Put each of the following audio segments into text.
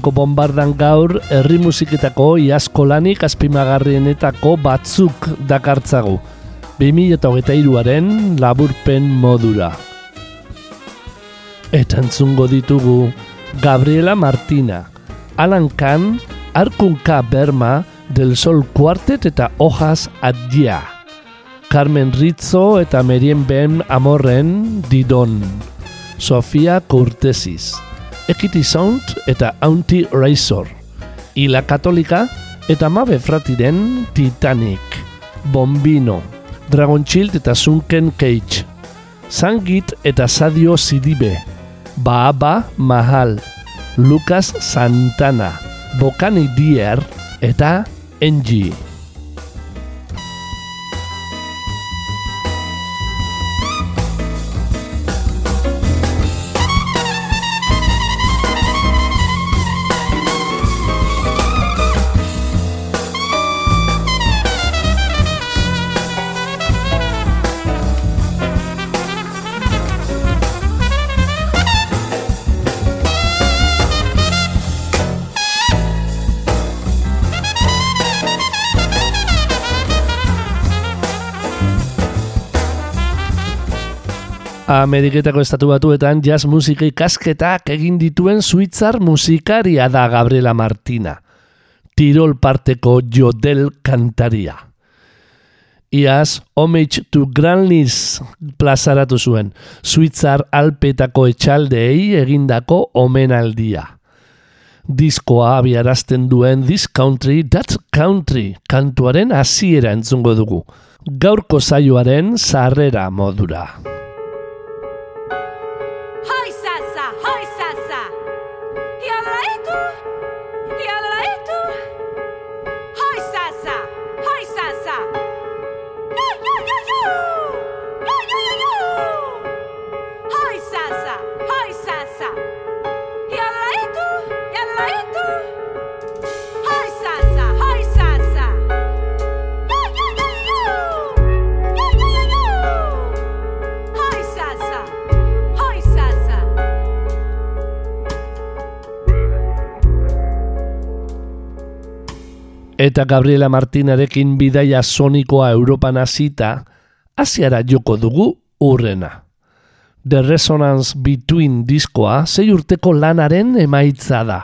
Urpeko bombardan gaur herri musiketako iazko lanik azpimagarrienetako batzuk dakartzagu. 2008aren laburpen modura. Eta entzungo ditugu Gabriela Martina, Alan Kahn, Arkunka Berma, Del Sol Quartet eta Hojas Adjia. Carmen Rizzo eta Merien Ben Amorren Didon. Sofia Cortesis. Equity Sound eta Auntie Razor. Ila Katolika eta Mabe Fratiren Titanic. Bombino. Dragon Child eta Sunken Cage. Sangit eta Sadio Sidibe. Baaba Mahal. Lucas Santana. Bokani Dier eta Engie. Ameriketako estatu batuetan jazz musika ikasketak egin dituen suitzar musikaria da Gabriela Martina. Tirol parteko jodel kantaria. Iaz, Homage to Granlis plazaratu zuen, suitzar alpetako etxaldeei egindako omenaldia. Diskoa abiarazten duen This Country, That Country kantuaren hasiera entzungo dugu. Gaurko zaioaren sarrera modura. Eta Gabriela Martinarekin bidaia sonikoa Europan hasita, Asiara joko dugu urrena. The Resonance Between diskoa sei urteko lanaren emaitza da.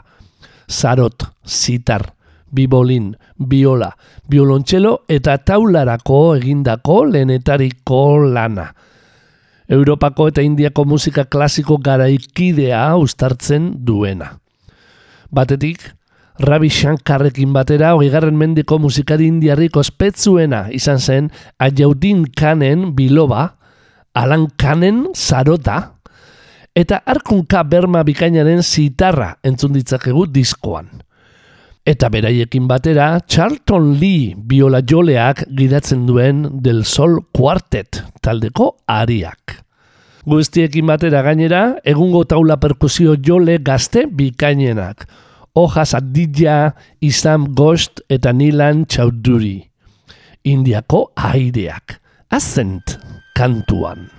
Zarot, zitar, bibolin, biola, biolontxelo eta taularako egindako lehenetariko lana. Europako eta Indiako musika klasiko garaikidea ustartzen duena. Batetik, Ravi Shankarrekin batera hogeigarren mendeko musikari indiarrik ospetsuena izan zen Ajaudin Kanen biloba, Alan Kanen zarota, eta Arkunka Berma bikainaren zitarra entzun ditzakegu diskoan. Eta beraiekin batera Charlton Lee biola joleak gidatzen duen Del Sol Quartet taldeko ariak. Guztiekin batera gainera, egungo taula perkusio jole gazte bikainenak. Hojas Adidja, Isam Ghost eta Nilan Chaudhuri. Indiako aireak. Azent kantuan.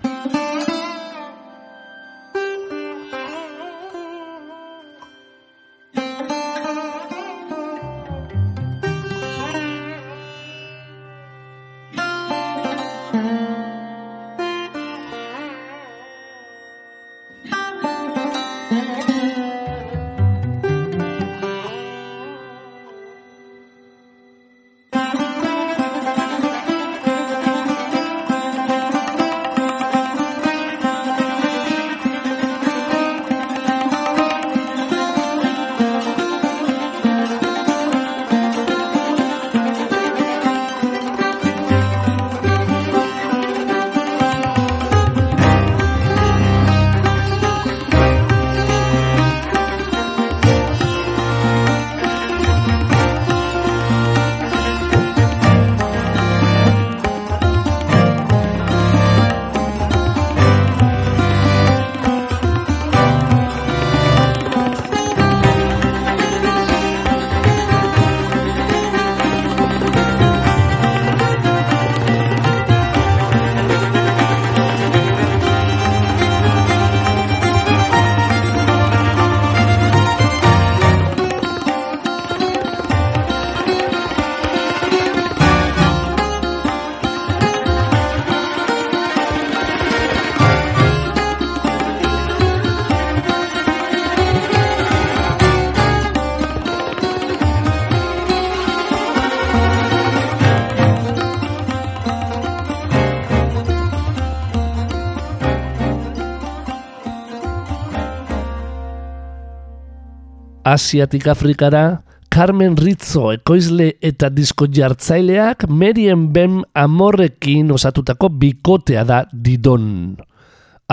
Asiatik Afrikara, Carmen Rizzo ekoizle eta disko jartzaileak Merien Bem amorrekin osatutako bikotea da didon.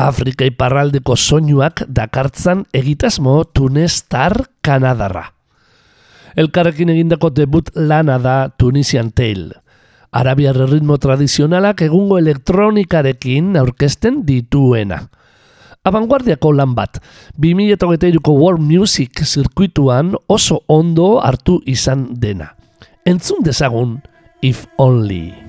Afrika iparraldeko soinuak dakartzan egitasmo Tunestar Kanadarra. Elkarrekin egindako debut lana da Tunisian Tale. Arabiar ritmo tradizionalak egungo elektronikarekin aurkezten dituena. Abanguardiako lan bat, 2008ko World Music zirkuituan oso ondo hartu izan dena. Entzun dezagun, If Only.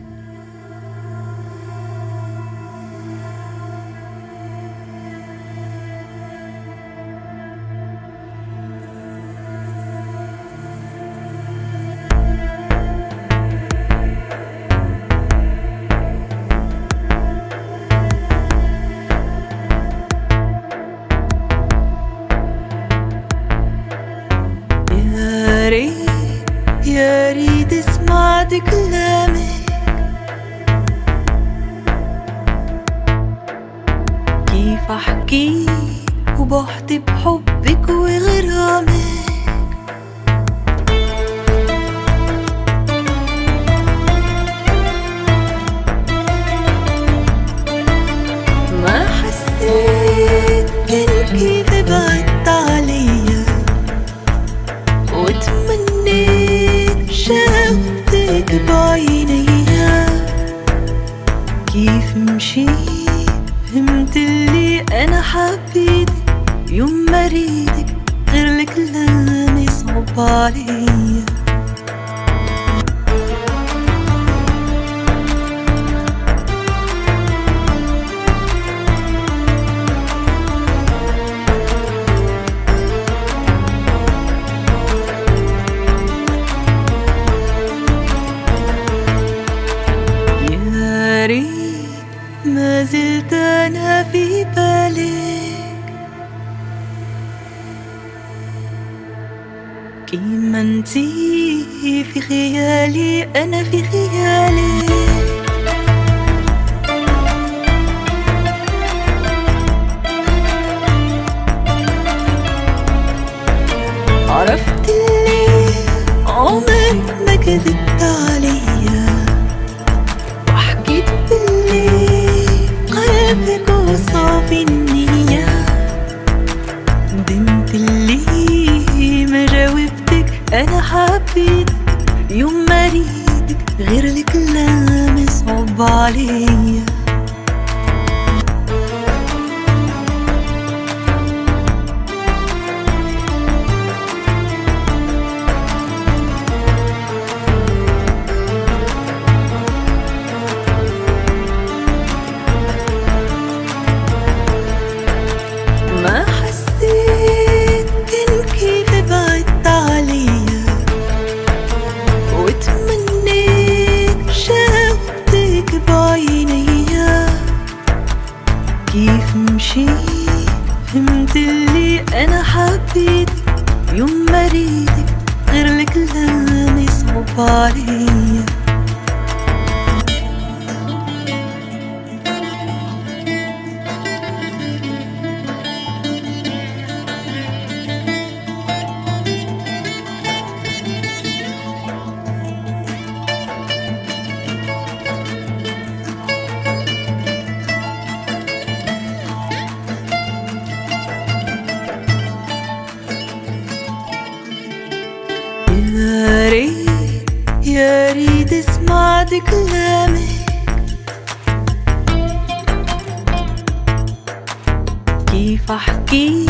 بحكي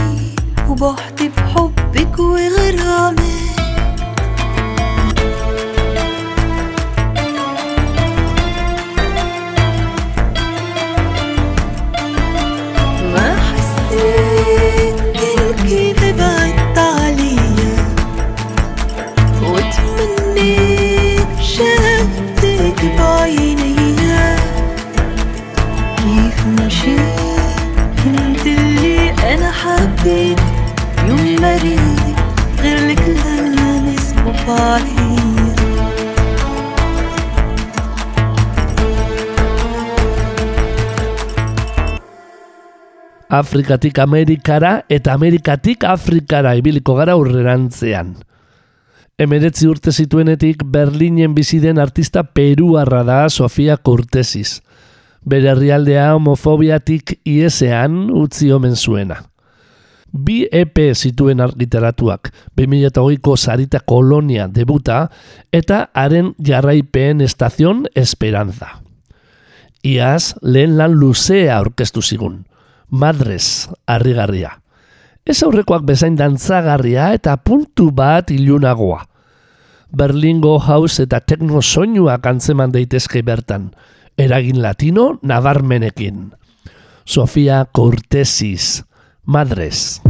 وبحكي بحبك وغرامك Afrikatik Amerikara eta Amerikatik Afrikara ibiliko gara urrerantzean. Emeretzi urte zituenetik Berlinen bizi den artista peruarra da Sofia Cortesis. Bere herrialdea homofobiatik iesean utzi omen zuena. Bi EP zituen argitaratuak, 2008ko Sarita Kolonia debuta eta haren jarraipen estazion Esperanza. Iaz, lehen lan luzea aurkeztu zigun. Madres, harrigarria. Ez aurrekoak bezain dantzagarria eta puntu bat ilunagoa. Berlingo house eta techno soinuak antzeman daitezke bertan. Eragin latino nabarmenekin. Sofia Cortesis, Madres.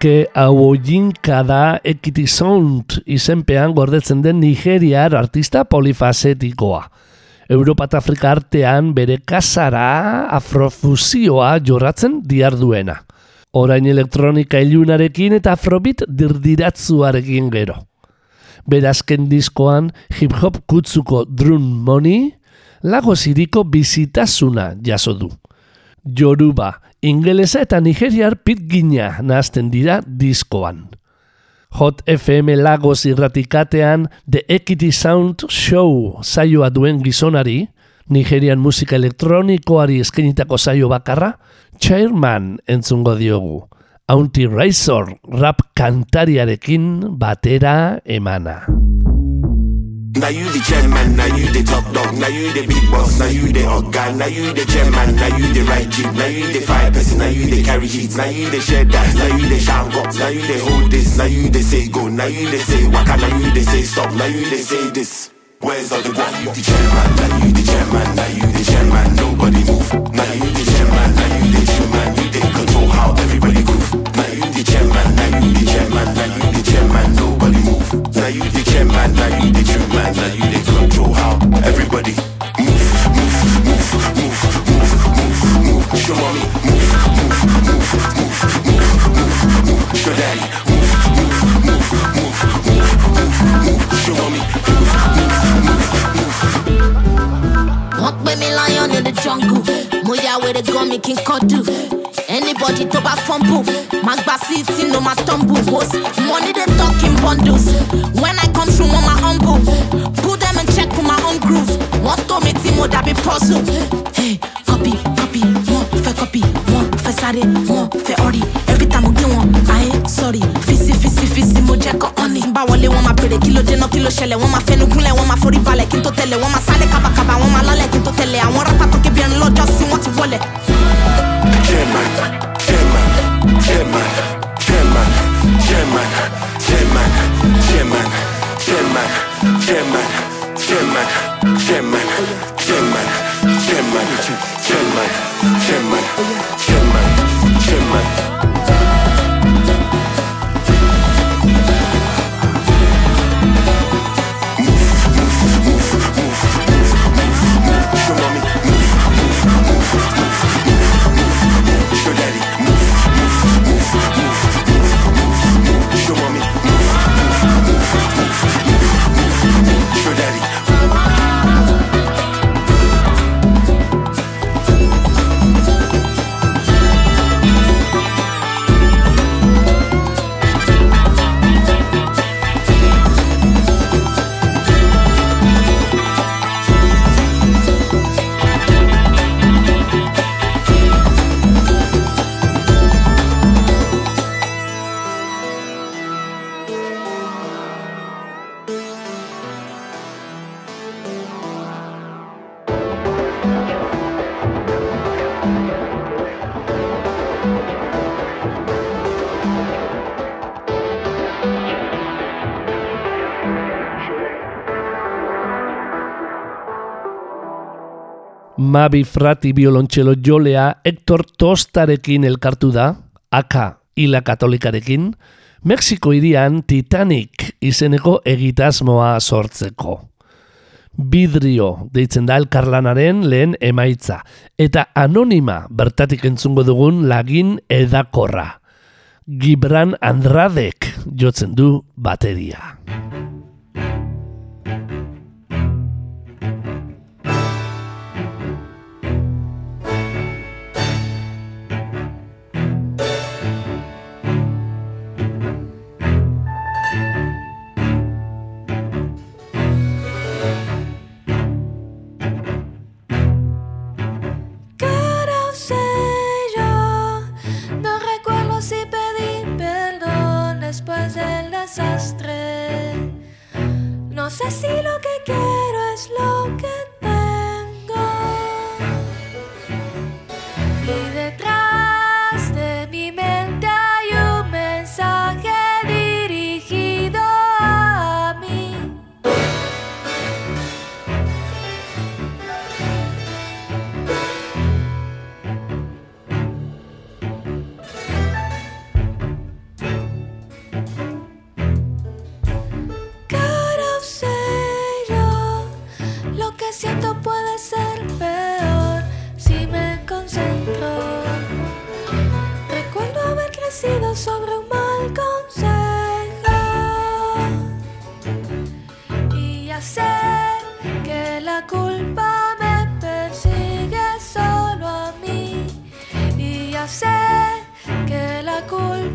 Leke hauoinka da Ekiti Sound izenpean gordetzen den Nigeriar artista polifasetikoa. Europa eta Afrika artean bere kasara afrofusioa jorratzen diarduena. Orain elektronika ilunarekin eta afrobit dirdiratzuarekin gero. Berazken diskoan hip-hop kutzuko Drum Money, Lagos iriko bizitasuna jaso du. Yoruba, ingelesa eta nigeriar pitgina nahazten dira diskoan. Hot FM Lagos irratikatean The Equity Sound Show saioa duen gizonari, Nigerian musika elektronikoari eskenitako saio bakarra, Chairman entzungo diogu. Auntie Razor rap kantariarekin batera emana. Now you the chairman, now you the top dog, now you the big boss, now you the guy, now you the chairman, now you the right chick, now you the fire person, now you the carry heat, now you the share that, now you the shout up, now you the hold this, now you the say go, now you the say waka, now you the say stop, now you the say this. Where's all the one? You the chairman, now you the chairman, now you the chairman, nobody move. Now you the chairman, now you the chairman, now you the control how everybody move, move, move, move, move, move, move. Show mommy, move, move, move, move, move, move, move. Show daddy, move, move, move, move, move, move, move. Show mommy, move, move, pè lion in the jungle mo ya wèrè gan mi kí n kọ́dù anybody tó bá fumble máa gba síìtì no máa tumble host money dey talk in bundles. When i come through máa humble. Put them in check with my own groove. Wọ́n tó mi tí mo dàbí puzzle. Hey, copy copy wọ́n fẹ́ copy wọ́n fẹ́ sáré wọ́n fẹ́ ọ̀rì every time mo gbé wọn ayé sorry. Fisi fisi fisi mo jẹ́ kọ́ ọ́nì. bá wọlé wọn máa bèrè kí ló dé náà kí ló ṣẹlẹ̀. Wọ́n máa fẹnu gúnlẹ̀ wọ́n máa forí balẹ̀ kí n tó tẹ̀lé. Wọ́n máa sálẹ̀ kábàkàbà wọ́n máa lálẹ̀ kí n tó tẹ̀lé. Àwọn rápá tó kébi ẹni lọ́jọ́ sí wọ́n ti wọlé. Chairman, chairman, Mabi Frati biolontxelo jolea Hector Tostarekin elkartu da, aka hila katolikarekin, Mexiko irian Titanic izeneko egitasmoa sortzeko. Bidrio deitzen da elkarlanaren lehen emaitza, eta anonima bertatik entzungo dugun lagin edakorra. Gibran Andradek jotzen du bateria. Sobre un mal consejo. ya sé que la culpa me persigue solo a mí. Y ya sé que la culpa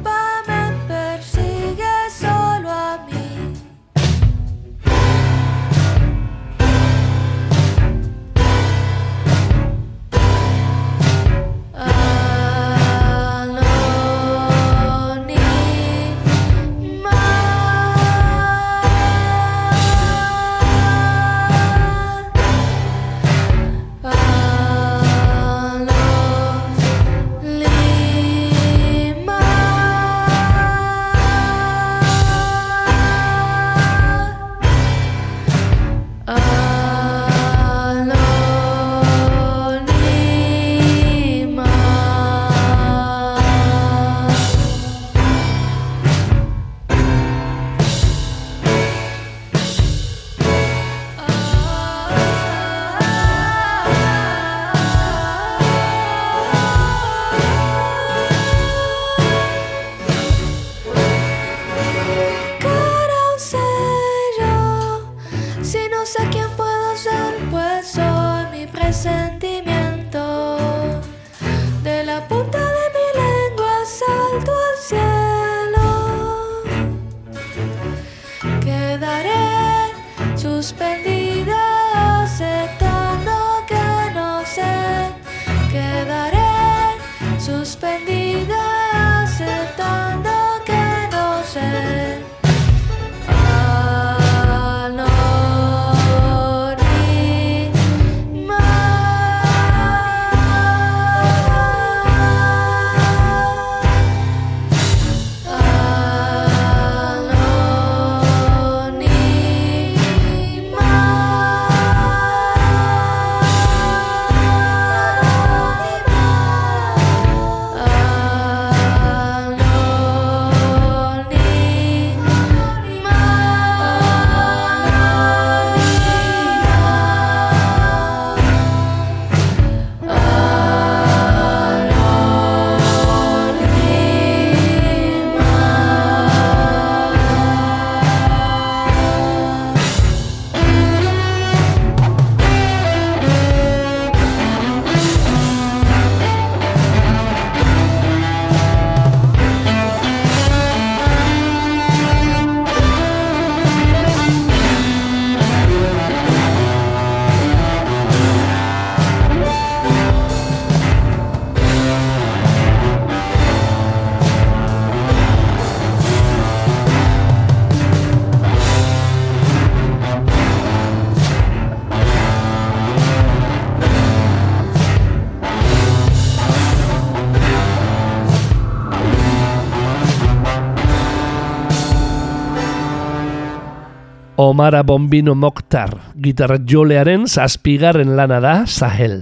Omara Bombino Mokhtar, gitarra jolearen zazpigarren lana da Sahel.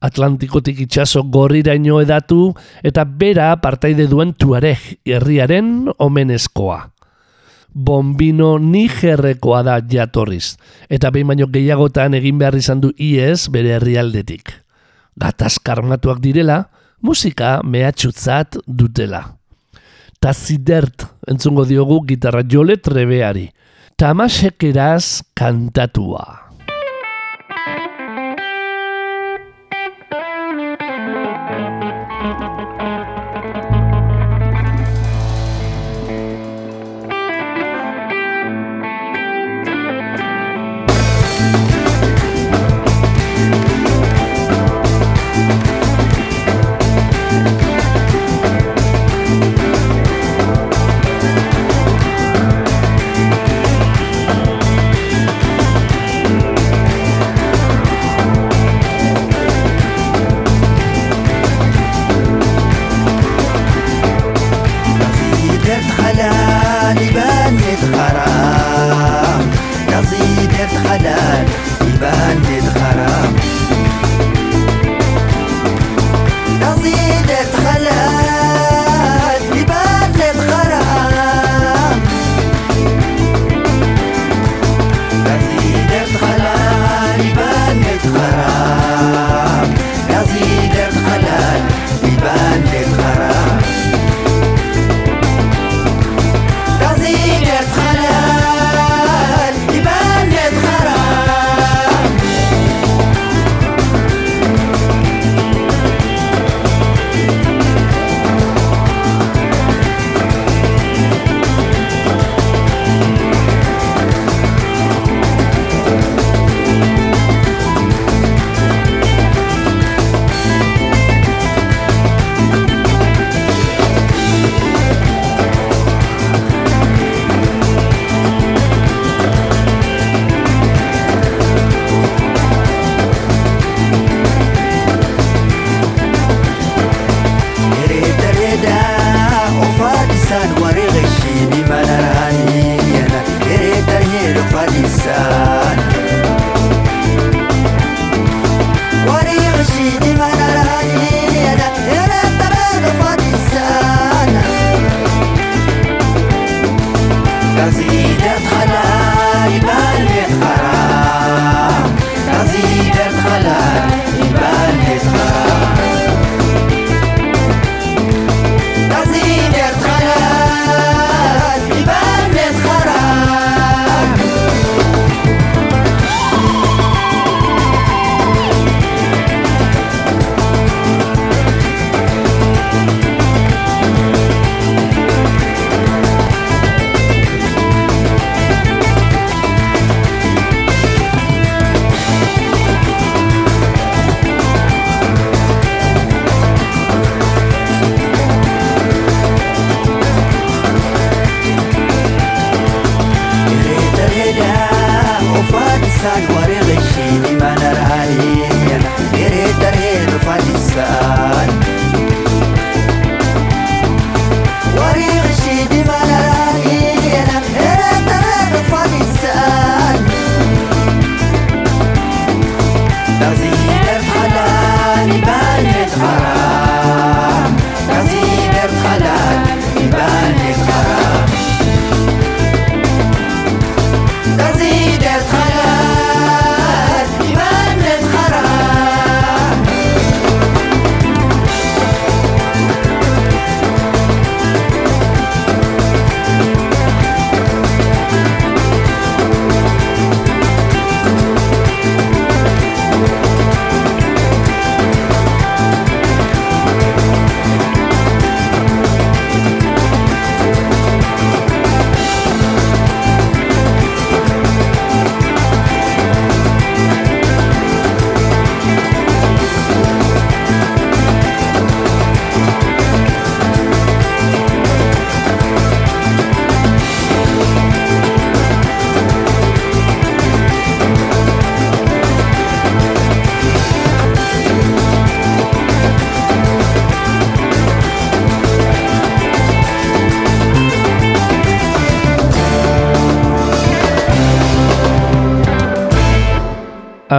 Atlantikotik itxaso gorriraino edatu eta bera partaide duen tuareg herriaren omenezkoa. Bombino nigerrekoa da jatorriz, eta behin baino gehiagotan egin behar izan du iez bere herrialdetik. Gatazkarmatuak direla, musika mehatxutzat dutela. Tazidert entzungo diogu gitarra jole trebeari. Tamasekeraz kantatua.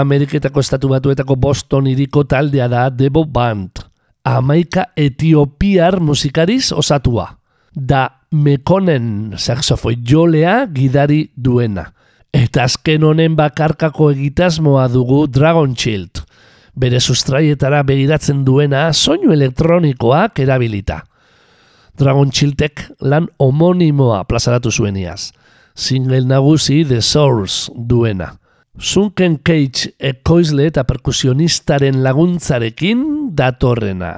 Ameriketako estatu batuetako Boston iriko taldea da Debo Band. Amaika etiopiar musikariz osatua. Da Mekonen saxofoi jolea gidari duena. Eta azken honen bakarkako egitasmoa dugu Dragon Child. Bere sustraietara begiratzen duena soinu elektronikoak erabilita. Dragon Chiltek lan homonimoa plazaratu zueniaz. Single nagusi The Source duena. Sunken Cage ekoizle eta perkusionistaren laguntzarekin datorrena.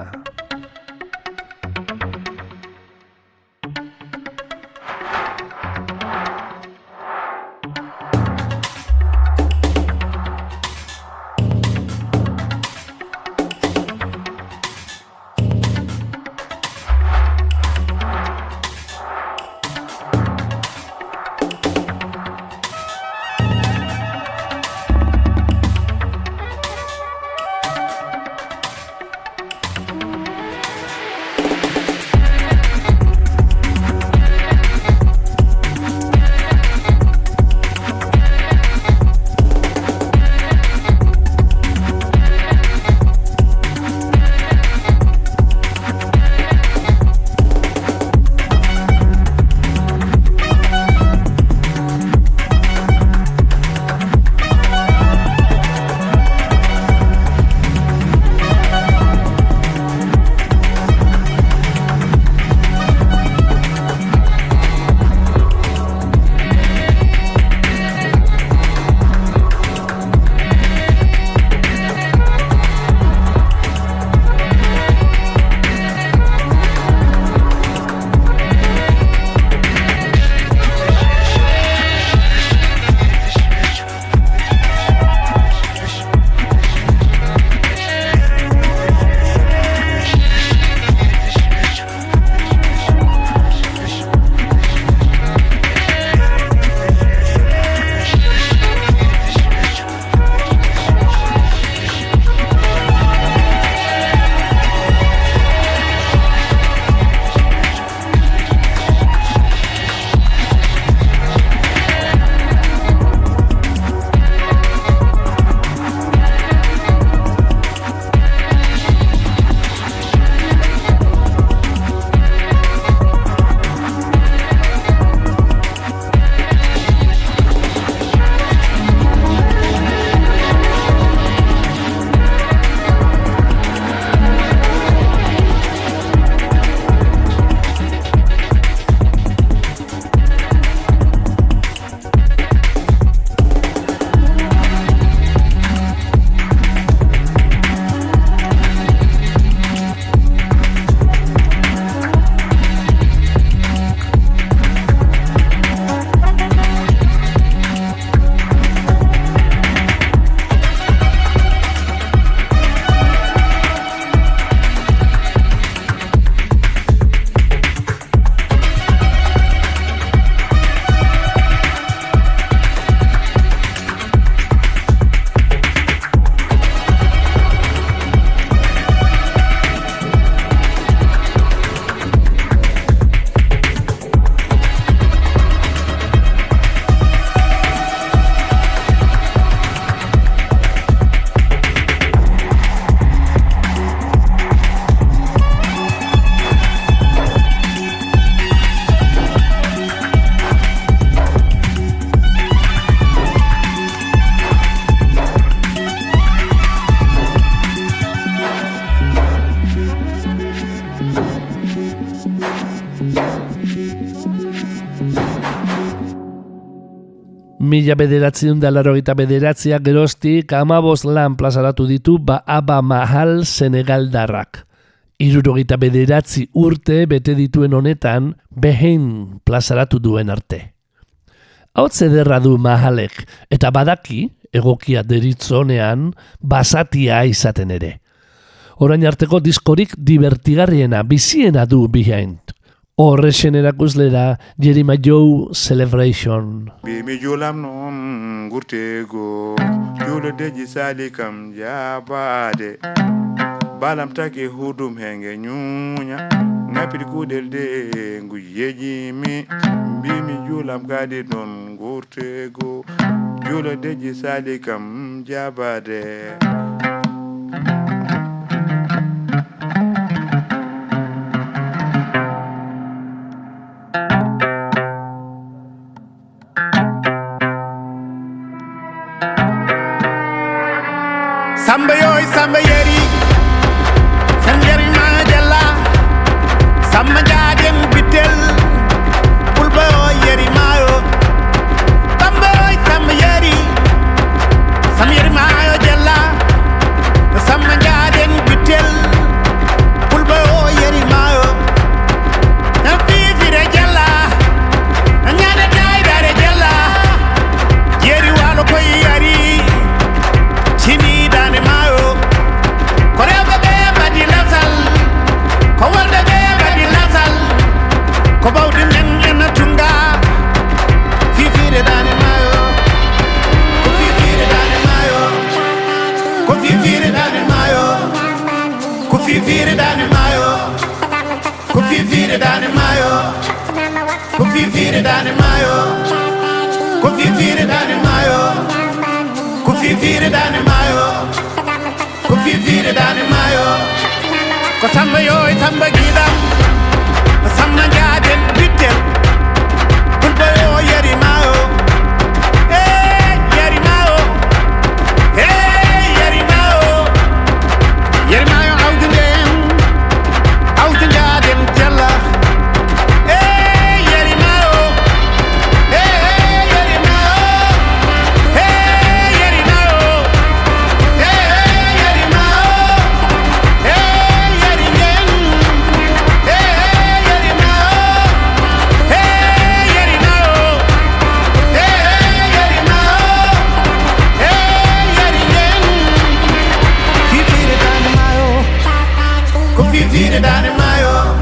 Mila bederatziun da larogeita bederatzia geroztik amabos lan plazaratu ditu ba aba mahal senegaldarrak. Irurogeita bederatzi urte bete dituen honetan behin plazaratu duen arte. Hau zederra du mahalek eta badaki egokia deritzonean basatia izaten ere. Orain arteko diskorik divertigarriena biziena du behind. Horrexen erakuslera Jerima Joe Celebration. Bimi julam non gurtego Julo deji salikam jabade. Balam take hudum henge nyunya Ngapir kudel de nguyeji mi. Bimi julam kadi non gurtego Julo deji salikam jabade samba yoy samba yeri Lamborghini Confifire dare maio.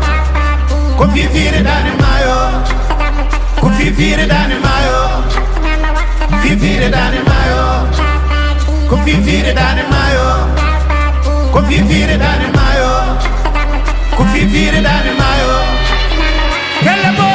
Confifire dare maio. Confifire dare maio. Confifire dare maio. Confifire dare maio. Confifire dare maio. Confifire dare maio. Che la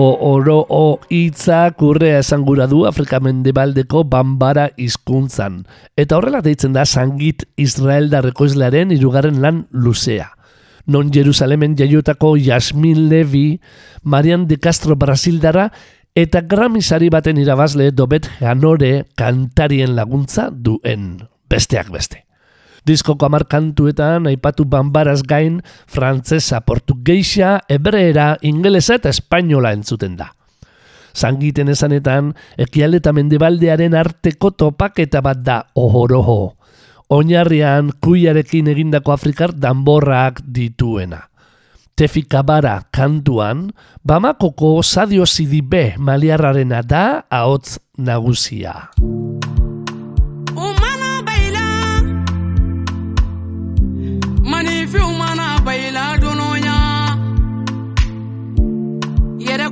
oro o hitza kurrea esan gura du Afrika mendebaldeko bambara hizkuntzan. Eta horrela deitzen da sangit Israel darrekoizlearen irugarren lan luzea. Non Jerusalemen jaiotako Jasmin Levi, Marian de Castro Brasildara eta Grammy sari baten irabazle dobet Hanore kantarien laguntza duen. Besteak beste. Diskoko amar kantuetan aipatu bambaraz gain frantzesa, portugeisa, hebreera, ingelesa eta espainola entzuten da. Zangiten esanetan, ekialde eta mendebaldearen arteko topaketa bat da ohoroho. Oinarrian kuiarekin egindako Afrikar danborrak dituena. Tefikabara kantuan, Bamakoko sadio zidibe maliarrarena da ahots nagusia.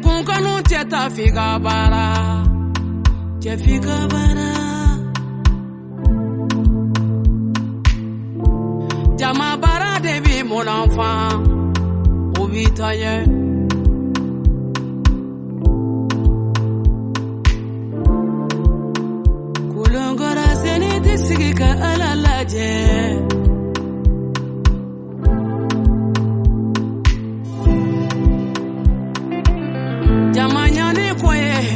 Yere kun kanu tɛ ta fi ka baara Tɛ fi ka baara Jama baara de bi mon O bi ta ye sigi ka ala lajɛ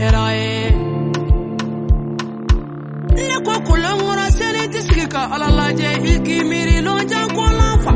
xidhaaye neko kulamura senitisgika alalaje kolanfa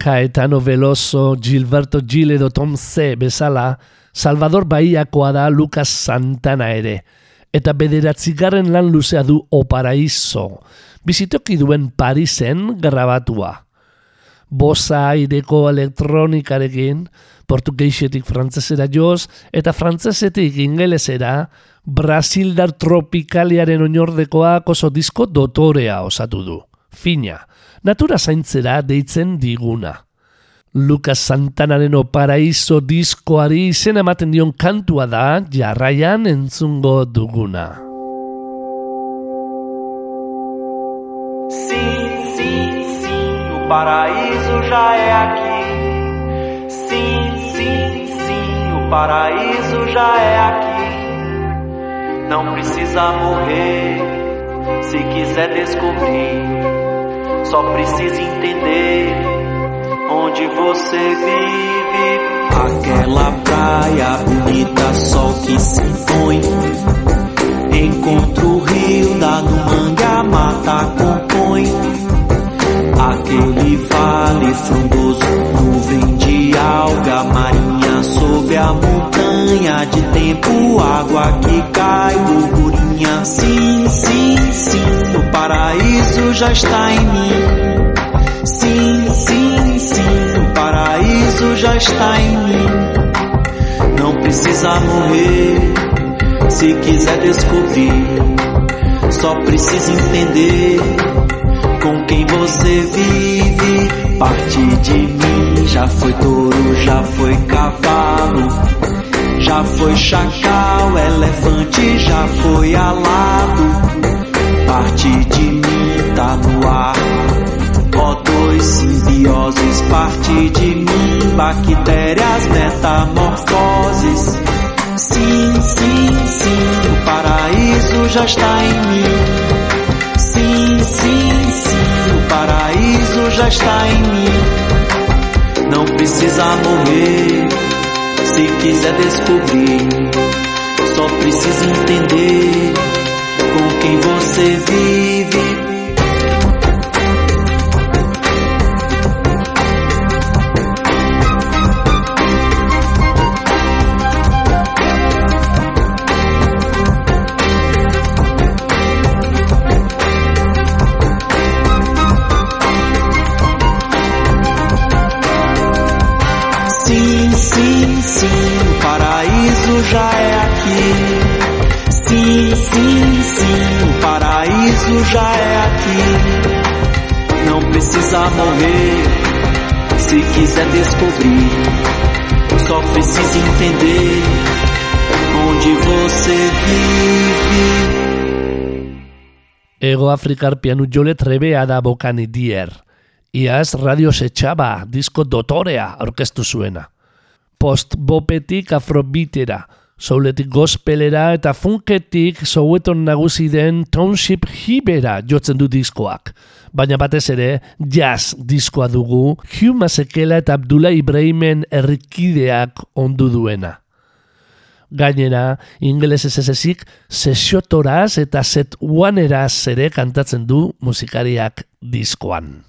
Caetano Veloso, Gilberto Gil edo Tom C. bezala, Salvador Bahiakoa da Lucas Santana ere. Eta bederatzigarren lan luzea du O Paraíso, bizitoki duen Parisen grabatua. Bosa aireko elektronikarekin, portugeisetik frantzesera joz, eta frantzesetik ingelesera, Brasildar tropikaliaren oinordekoak oso disko dotorea osatu du. Fina, natura zaintzera deitzen diguna. Lucas Santanaren Paraiso diskoari izen ematen dion kantua da jarraian entzungo duguna. Sim, sim, sim, o paraíso já é aqui. Sim, sim, sim, o paraíso já é aqui. Não precisa morrer se quiser descobrir. Só precisa entender onde você vive. Aquela praia bonita, sol que se põe. Encontra o rio, dá no mangue, a mata compõe. Aquele vale frondoso, nuvem de alga marinha sobre a montanha de tempo, água que cai, gordurinha. Sim, sim, sim, o paraíso já está em mim. Sim, sim, sim, o paraíso já está em mim. Não precisa morrer se quiser descobrir. Só precisa entender com quem você vive. Parte de mim já foi touro, já foi cavalo, já foi chacal, elefante, já foi alado. Parte de mim tá no ar. Ó dois simbioses, parte de mim, bactérias, metamorfoses. Sim, sim, sim, o paraíso já está em mim. Sim, sim, sim, o paraíso já está em mim. Não precisa morrer se quiser descobrir. Só precisa entender com quem você vive. Sim, o paraíso já é aqui. Sim, sim, sim, o paraíso já é aqui. Não precisa morrer se quiser descobrir. Só precisa entender onde você vive. Ego Afrikar pianu jole trebea da bokani dier. Iaz radio setxaba, disko dotorea aurkeztu zuena. Post bopetik afrobitera, souletik gospelera eta funketik soueton nagusi den township hibera jotzen du diskoak. Baina batez ere, jazz diskoa dugu, Hugh Masekela eta Abdullah Ibrahimen errikideak ondu duena. Gainera, ingeles ez ezik, sesiotoraz eta set eraz ere kantatzen du musikariak diskoan.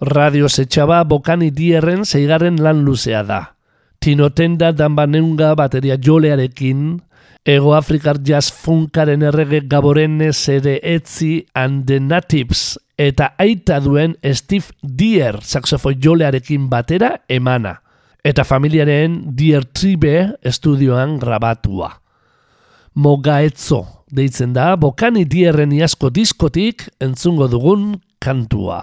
Radio Setxaba bokani dierren zeigarren lan luzea da. Tinotenda danbaneunga bateria jolearekin, Ego Afrikar Jazz Funkaren errege gaborenez ere etzi and the Natives eta aita duen Steve Dier saxofoi jolearekin batera emana eta familiaren Dear Tribe estudioan grabatua. Mogaetzo deitzen da, bokani dierren iasko diskotik entzungo dugun kantua.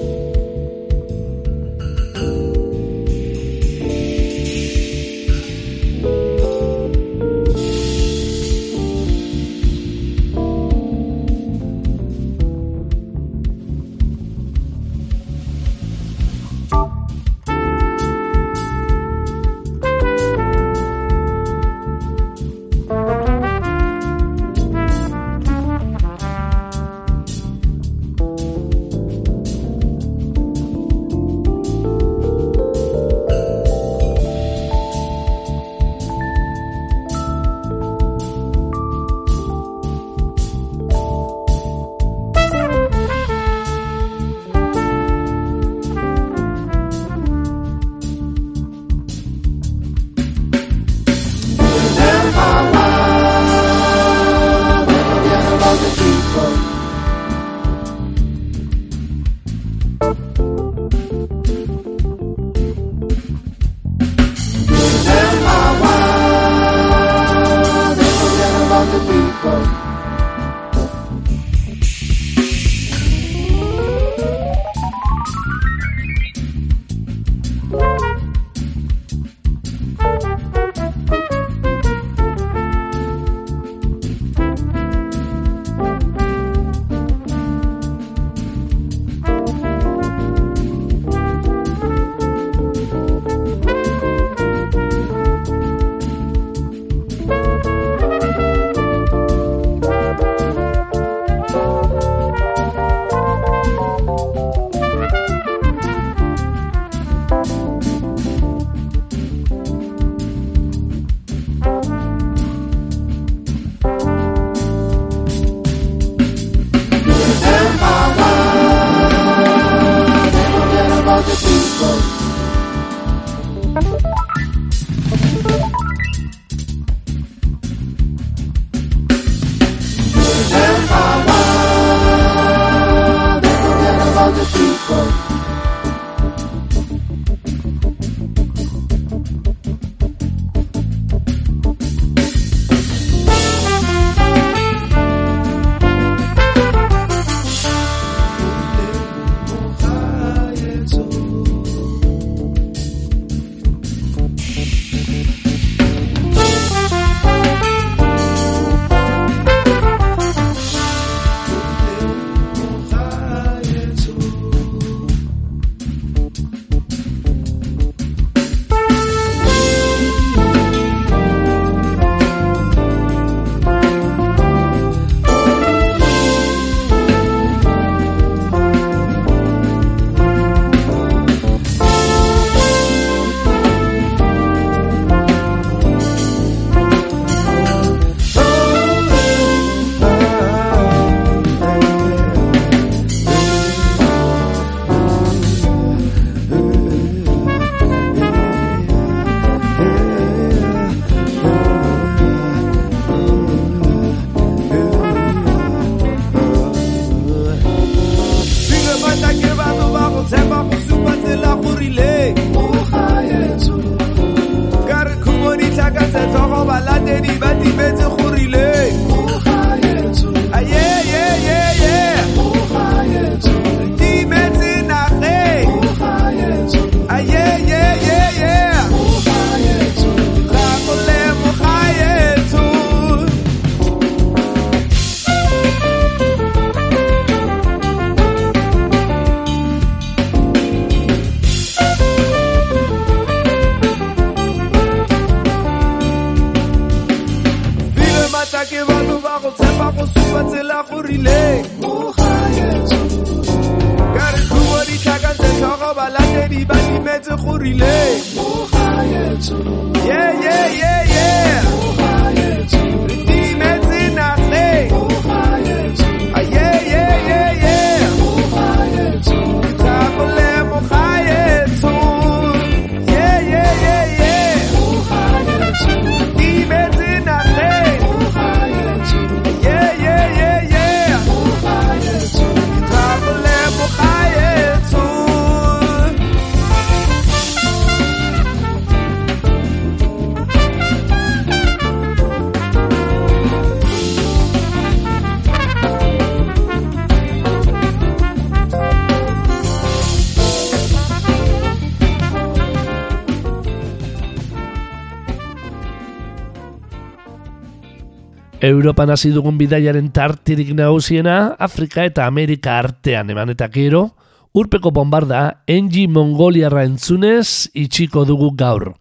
Europan hasi dugun bidaiaren tartirik nagusiena Afrika eta Amerika artean eman eta gero, urpeko bombarda Enji Mongoliarra entzunez itxiko dugu gaur,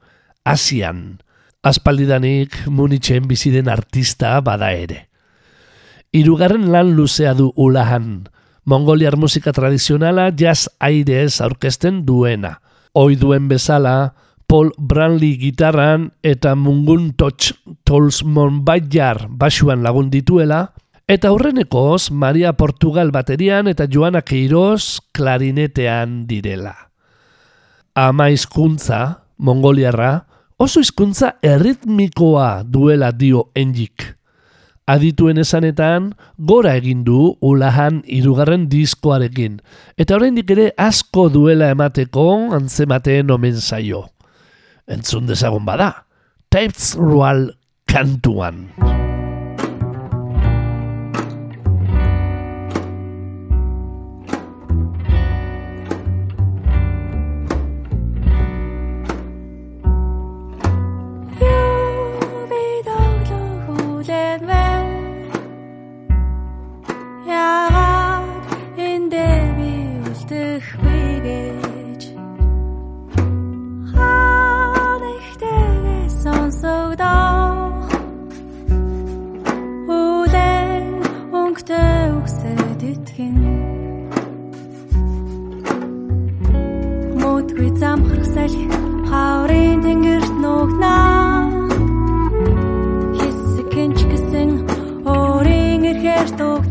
Asian. Aspaldidanik Munitzen bizi den artista bada ere. Hirugarren lan luzea du ulahan, Mongoliar musika tradizionala jazz airez aurkezten duena. Hoi duen bezala, Paul Branley gitarran eta Mungun Toch Tolsmon Bayar basuan lagun dituela, eta aurrenekoz Maria Portugal baterian eta Joana Queiroz klarinetean direla. Ama hizkuntza, Mongoliarra, oso hizkuntza erritmikoa duela dio enjik. Adituen esanetan, gora egin du ulahan hirugarren diskoarekin, eta oraindik ere asko duela emateko antzemateen omen zaio. Entzun dezagun bada, Tapes Rual kantuan. гин Модгүй замхрах салхи хаврын тэнгэрт нугна Хэсэг кинч гэсэн өөрийн эрхээр дуг